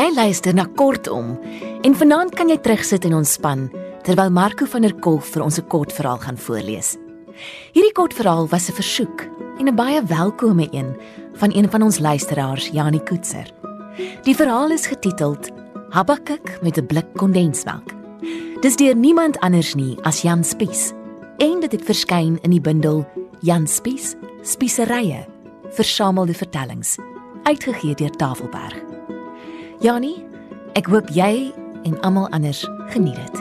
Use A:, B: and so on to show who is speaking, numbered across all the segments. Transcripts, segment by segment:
A: Jy luister na Kortom en vanaand kan jy terugsit en ontspan terwyl Marco van der Kolk vir ons 'n kort verhaal gaan voorlees. Hierdie kort verhaal was 'n versoek en 'n baie welkome een van een van ons luisteraars, Janie Koetser. Die verhaal is getiteld Habakuk met 'n blik kondensmelk. Dis deur niemand anders nie as Jan Spies en dit het verskyn in die bundel Jan Spies Spieserye Versamelde vertellings uitgegee deur Tafelberg. Janie, ek hoop jy en almal anders geniet dit.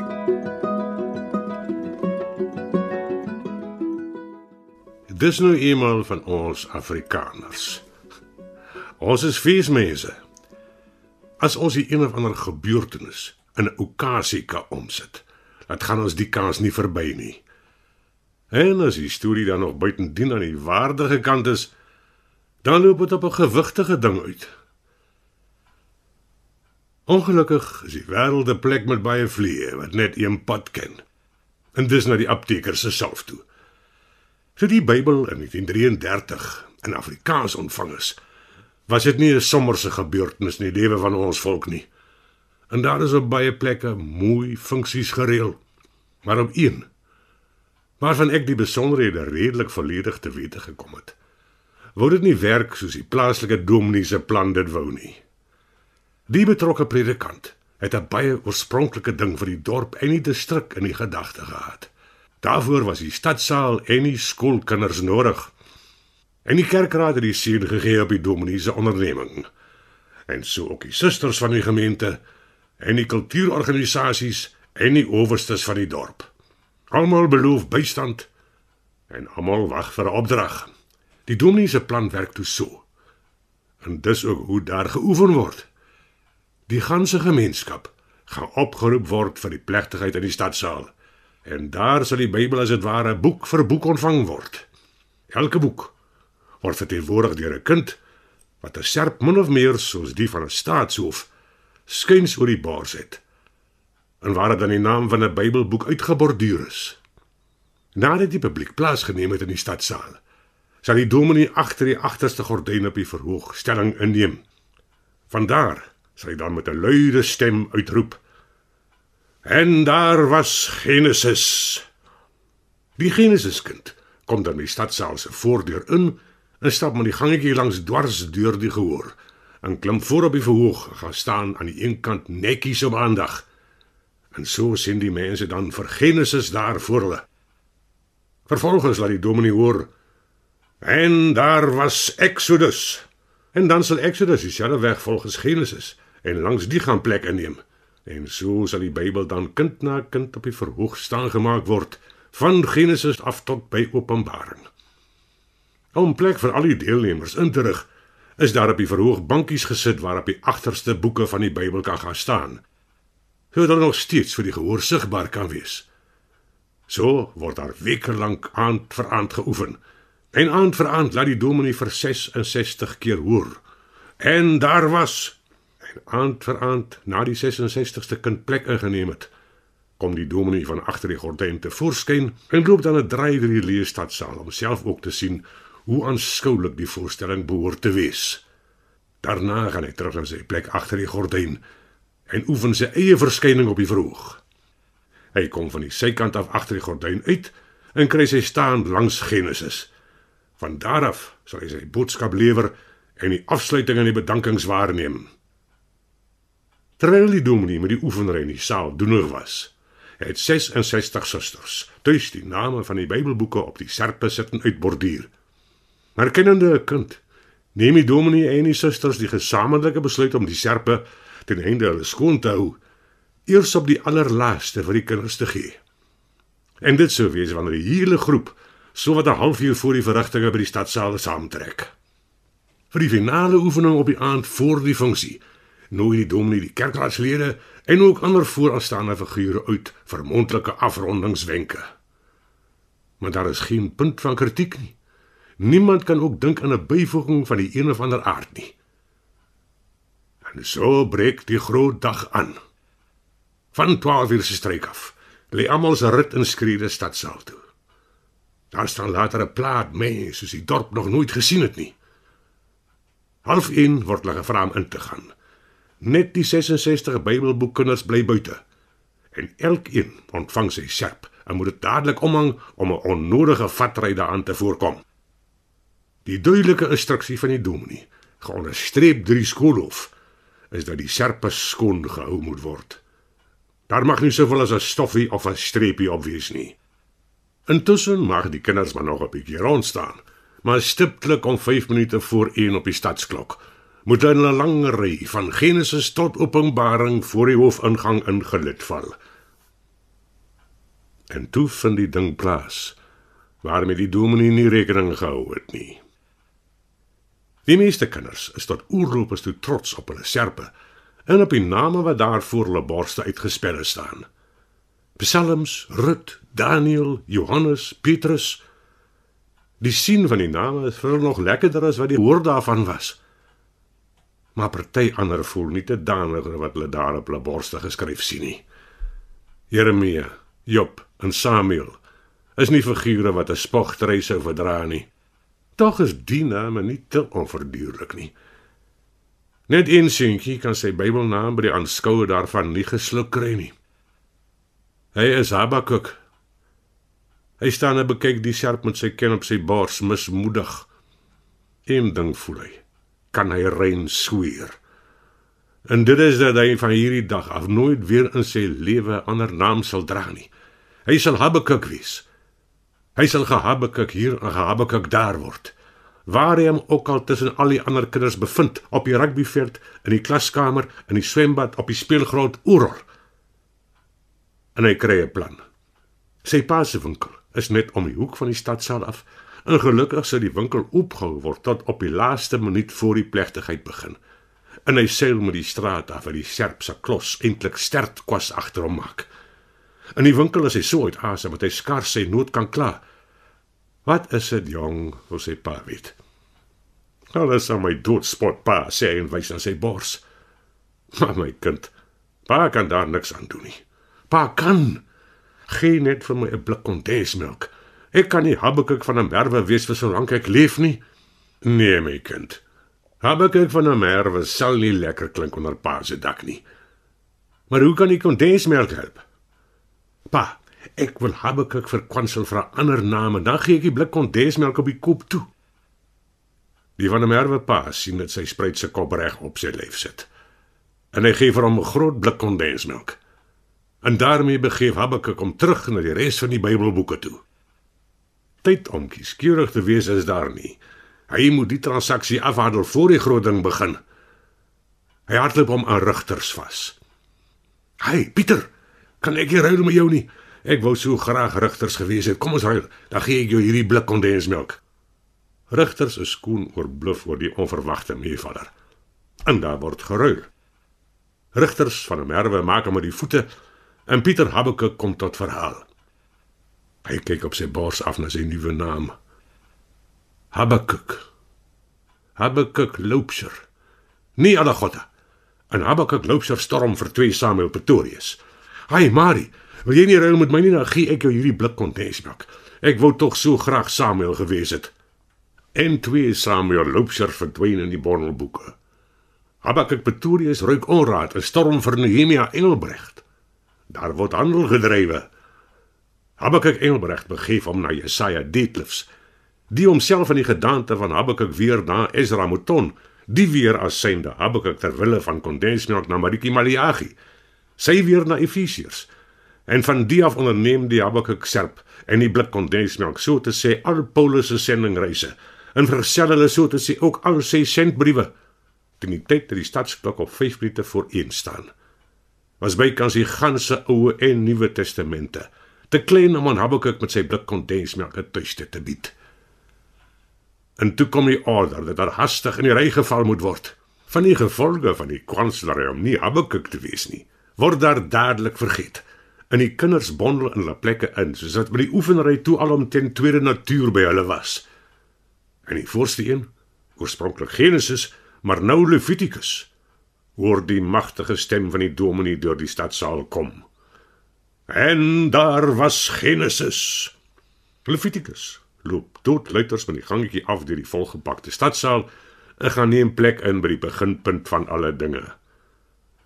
B: Dis nou eenmal van ons Afrikaners. Ons is feesmense. As ons hier een of ander gebeurtenis in 'n okasie kan omsit, dan gaan ons die kans nie verby nie. En as die storie dan nog buitendien aan die waardige kant is, dan loop dit op 'n gewigtige ding uit. Ongelukkig is die wêreld 'n plek met baie vliee wat net een pad ken. En dis na die apteker se self toe. So die Bybel in 1933 in Afrikaans ontvang is, was dit nie 'n sommerse gebeurtenis in die lewe van ons volk nie. En daar is op baie plekke mooi funksies gereël. Maar op een waarvan ek die besonderhede redelik volledig te wete gekom het. Wou dit nie werk soos die plaaslike dominee se plan dit wou nie. Die betrokke predikant het 'n baie oorspronklike ding vir die dorp en die distrik in die gedagte gehad. Daarvoor was die stadsaal en die skoolkinders nodig. En die kerkraad het die seën gegee op die dominee se onderneming. En so ook die susters van die gemeente en die kultuurorganisasies en die owerstes van die dorp. Almal beloof bystand en almal wag vir 'n opdrag. Die dominee se plan werk toe so. En dis ook hoe daar geoefen word. Die ganse gemeenskap gaan opgeroep word vir die plegtigheid in die stadsaal. En daar sal die Bybel as dit ware boek vir boek ontvang word. Elke boek word verteenwoordig deur 'n kind wat 'n serp min of meer soos die van 'n staatshoof skuins oor die baars het en waar dit dan die naam van 'n Bybelboek uitgeborduur is. Nadat die publiek plaasgeneem het in die stadsaal, sal die dominee agter die agterste gordyn op die verhoog stelling inneem. Vandaar hy dan met 'n luide stem uitroep: En daar was Genesis. Die Genesiskind kom dan die stadsaal se voordeur in en stap met die gangetjie langs dwars deur die gehoor en klim voor op die verhoog gaan staan aan die een kant netjies op aandag En so sien die mense dan vir Genesis daar voor hulle. Vervolgens laat die dominee hoor en daar was Exodus. En dan sal Exodus dieselfde weg volgens Genesis en langs die gaan plek inneem. En so sal die Bybel dan kind na kind op die verhoog staan gemaak word van Genesis af tot by Openbaring. Om plek vir al die deelnemers in te rig, is daar op die verhoog bankies gesit waarop die agterste boeke van die Bybel kan gaan staan sodat nog steeds vir die gehoor sigbaar kan wees. So word daar weke lank aand vir aand geoefen. En aand vir aand laat die dominee vir 66 keer hoor. En daar was en aand vir aand na die 66ste kind plek ingeneem het, kom die dominee van agter die gordyn te voorskyn en loop dan 'n draai deur die leesstadsaal om self ook te sien hoe aanskoulik die voorstelling behoort te wees. Daarna gaan hy terug na sy plek agter die gordyn en oefen sy eie verskyning op die verhoog. Hy kom van die sykant af agter die gordyn uit en kry sy staan langs Genesis. Van daar af sal hy sy boodskap lewer en die afsluiting en die bedankings waarneem. Terwyl die dominee met die oefenaar in die saal doenig was, het 66 susters tuis die name van die Bybelboeke op die serpe sit en uitborduur. Maar kennende 'n kind, neem die dominee en die susters die gesamentlike besluit om die serpe ten einde hulle skoon te hou, eers op die allerlaaste vir die kinders te gee. En dit sou wees wanneer die hele groep so wat 'n halfuur voor die verrigtinge by die stadsaal saamtrek. Vir die finale oefening op die aand voor die funksie, nooi die dominee die kerkraadslede en ook ander vooraanstaande figure uit vir mondelike afrondingswenke. Maar daar is geen punt van kritiek nie. Niemand kan ook dink aan 'n byvoeging van die een of ander aard nie. En so breek die groot dag aan. Van 12 uur se streek af, lê almal se rit in skreede stadsaal toe. Daar staan later 'n plaat mense soos die dorp nog nooit gesien het nie. Half 1 word hulle gevra om in te gaan. Net die 66 Bybelboekkinders bly buite. En elkeen ontvang sy sjerp en moet dit dadelik omhang om 'n onnodige vatry daaraan te voorkom. Die duidelike instruksie van die dominee, geonderstreep deur die skoolhof, is dat die sjerpe skoon gehou moet word. Daar mag nie soveel as 'n stoffie of 'n streepie op wees nie. Intussen mag die kinders maar nog 'n bietjie rond staan, maar stiptelik om 5 minute voor 1 op die stadsklok moet hulle 'n lang ry van Genesis tot Openbaring voor die hoofingang ingelid val. En toe vind die ding plaas waarmee die dominee nie rekening gehou het nie. Die meeste kinders is tot oorlopers toe trots op hulle serpe en op die name wat daar voor hulle borste uitgespel staan. Psalms, Rut, Daniel, Johannes, Petrus. Die sien van die name is vir hulle nog lekkerder as wat die hoor daarvan was maar party ander voel nie te danig wat hulle daar op hulle borste geskryf sien nie. Jeremia, Job en Samuel is nie figure wat 'n spogtery sou verdra nie. Tog is die name nie te onverduurlik nie. Net een seentjie kan sy Bybelnaam by die aanskouer daarvan nie gesluk kry nie. Hy is Habakuk. Hy staan en bekyk die sjerp met sy ken op sy bors mismoedig. Een ding voel hy kan hy rein sweer. En dit is dat hy van hierdie dag af nooit weer in sy lewe ander naam sal dra nie. Hy sal Habakuk wees. Hy sal gehabakuk hier en gehabakuk daar word. Waar hy hom ook al tussen al die ander kinders bevind, op die rugbyveld, in die klaskamer, in die swembad, op die speelgrond, oral. En hy kry 'n plan. Sy pa se winkel is net om die hoek van die stadsaal af En gelukkig sou die winkel oopgehou word tot op die laaste minuut voor die plegtigheid begin. En hy seil met die straat af en die sjerp se klos eintlik sterk kwas agter hom maak. In die winkel is hy so uit asem dat hy skars sy nood kan kla. Wat is dit jong, hoe sê pa weet. Alles aan my doodspot pa sê en wys aan sy bors. Maar my kind, pa kan daar niks aan doen nie. Pa kan geen net vir my 'n blik kondensmelk. Ek kan nie Habakuk van 'n merwe wees vir solank ek leef nie. Nee, my kind. Habakuk van 'n merwe sal nie lekker klink onder pa se dak nie. Maar hoe kan ek kondensmelk help? Pa, ek wil Habakuk vir kwansel vir 'n ander naam en dan gee ek die blik kondensmelk op die kop toe. Die van 'n merwe pa sien dit sy spruit se kop reg op sy lyf sit. En hy gee vir hom 'n groot blik kondensmelk. En daarmee begeef Habakuk om terug na die res van die Bybelboeke toe tyd om kieskeurig te wees is daar nie. Hy moet die transaksie afhandel voor die groot ding begin. Hy hardloop hom aan rigters vas. "Hey Pieter, kan ek hier ruil met jou nie? Ek wou so graag rigters gewees het. Kom ons ruil. Dan gee ek jou hierdie blik kondensmelk." Rigters is skoon oorbluf oor die onverwagte meevaller. En daar word geruil. Rigters van 'n merwe maak hom met die voete en Pieter Habbeke kom tot verhaal. Hy kyk op sy bors af na sy nuwe naam. Habakuk. Habakuk Loopser. Nie Adagotta. En Habakuk Loopser storm vir 2 Samuel Pretorius. Haai Mari, wil jy nie ruil met my nie dan gee ek jou hierdie blik kondensmelk. Ek wou tog so graag Samuel gewees het. En 2 Samuel Loopser verdwyn in die borrelboeke. Habakuk Pretorius ruik onraad en storm vir Nehemia Engelbrecht. Daar word handel gedrywe. Habakuk Engelbrecht begeef hom na Jesaja Dietlifs, die homself in die gedagte van Habakuk weer na Ezra Mouton, die weer as synde Habakuk ter wille van kondensmelk na Mariki Maliagi, sy weer na Efesiërs. En van die af onderneem die Habakuk serp en die blik kondensmelk so te sê al Paulus se sendingreise en versel hulle so te sê ook al sy sendbriewe teen die tyd dat die stadsklok op 5 minute voor 1 staan. Was bykans die ganse Ou en Nuwe Testamente te klein om aan Habakuk met sy blik kondensmelk 'n tuiste te bied. En toe kom die order dat daar hastig in die ry geval moet word. Van die gevolge van die kwanslery om nie Habakuk te wees nie, word daar dadelik vergeet. En die kinders bondel in hulle plekke in, soos wat by die oefenry toe alom ten tweede natuur by hulle was. En die voorste een, oorspronklik Genesis, maar nou Levitikus, hoor die magtige stem van die dominee deur die stadsaal kom. En daar was Genesis. Levitikus loop tot luiters van die gangetjie af deur die volgepakte stadsaal en gaan neem plek in by die beginpunt van alle dinge.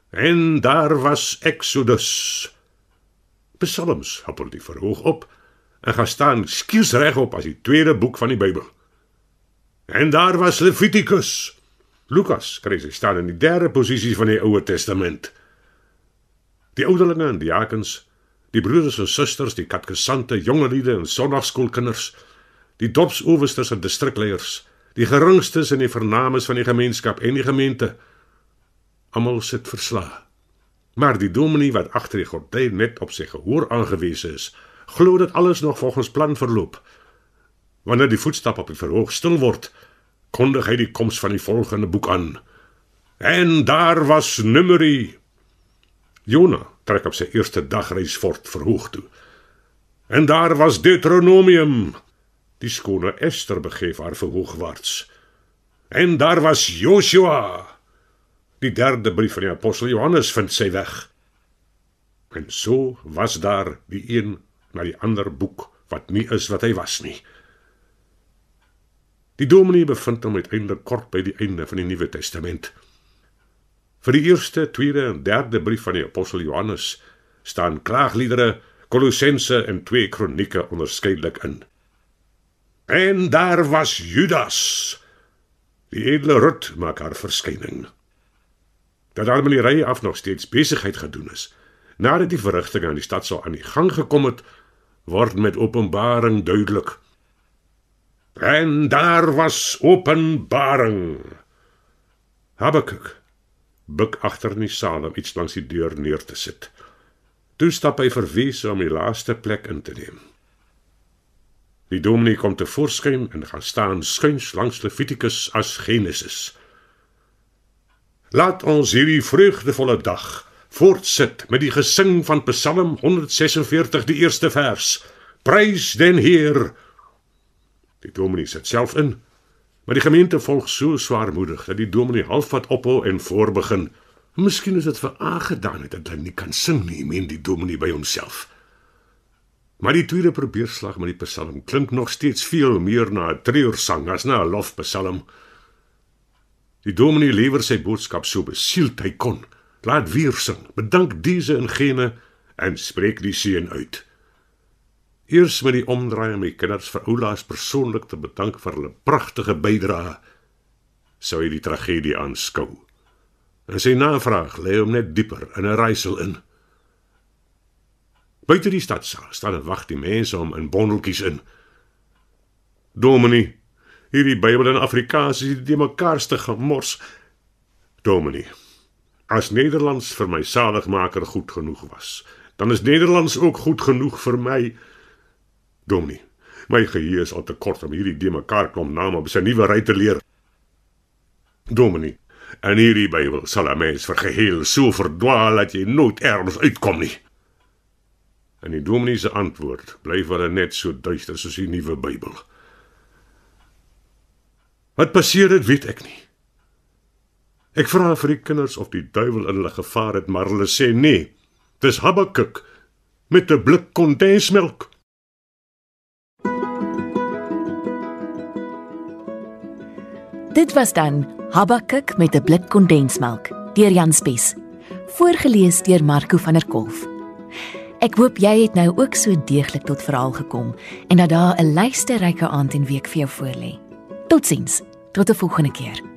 B: En daar was Exodus. Psalms happel die verhoog op en gaan staan skiels regop as die tweede boek van die Bybel. En daar was Levitikus. Lukas kry sy staan in die derde posisie van die Ou Testament. Die ouderlinge en diakens, die broeders en susters, die katkesante, jongelede en sonnaarskoolkinders, die dopsowersters en distrikleiers, die geringstes en die vernames van die gemeenskap en die gemeente, almal sit verslae. Maar die dominee wat agter die gordyn net op sy gehoor aangewese is, glo dat alles nog volgens plan verloop. Wanneer die voetstap op die verhoog stil word, kondig hy die koms van die volgende boek aan. En daar was Numeri. Jona trek op sy eerste dagreis fort verhoog toe. En daar was Deuteronomium. Die skone Ester begeef haar verhoogwaarts. En daar was Joshua. Die derde brief van die apostel Johannes vind sy weg. En so was daar die een na die ander boek wat nie is wat hy was nie. Die dominee bevind hom uiteindelik kort by die einde van die Nuwe Testament. Vir die eerste, tweede en derde brief van die apostel Johannes staan klaagliedere, Kolossense en twee kronieke onderskeidelik in. En daar was Judas. Die edele Rut maak haar verskyning dat daar met die ry af nog steeds besigheid gedoen is. Nadat die verrigtinge aan die stad sou aan die gang gekom het, word met openbaring duidelik. En daar was openbaring. Habakuk buk agter in die saal om iets langs die deur neer te sit. Toe stap hy verwees om die laaste plek in te neem. Die dominee kom te voorskyn en gaan staan skuins langs Levitikus as Genesis. Laat ons hierdie vreugdevolle dag voortsit met die gesing van Psalm 146 die eerste vers. Prys den Heer. Die dominee sit self in, maar die gemeente volg so swaarmoedig dat die dominee halfpad ophou en voorbegin. Miskien is dit vir aangedaan het dat hy nie kan sing nie, meen die dominee by homself. Maar die tweede probeerslag met die Psalm klink nog steeds veel meer na 'n treursang as na 'n lofpsalm. Die dominee lewer sy boodskap so besield hy kon. Laat weer sing. Bedank diese en gene en spreek die seën uit. Eers met die omdraai om die kinders vir oulaas persoonlik te bedank vir hulle pragtige bydrae, sou hy die tragedie aanskou. En sy navraag lê hom net dieper in 'n raaisel in. Buite die stadsaal staan en wag die mense om in bondeltjies in. Dominee hierdie Bybel in Afrikaans is die mekaarste gemors. Dominee, as Nederlands vir my saligmaker goed genoeg was, dan is Nederlands ook goed genoeg vir my. Dominee, my geheue is al te kort om hierdie de mekaar klomp name op sy nuwe ry te leer. Dominee, en hierdie Bybel sal 'n mens vir geheel so verdwaal dat jy nooit ergens uitkom nie. En die dominee se antwoord bly vir hulle net so duister soos die nuwe Bybel. Wat passeer het, weet ek nie. Ek vra vir die kinders of die duiwel in hulle gevaar het, maar hulle sê nee. Dis Habakuk met 'n blik kondensmelk.
A: Dit was dan Habakuk met 'n blik kondensmelk deur Jan Spies. Voorgeles deur Marco van der Kolf. Ek hoop jy het nou ook so deeglik tot verhaal gekom en dat daar 'n luisterryke aand en week vir jou voorlê. Totsiens. Tot 'n volgende keer.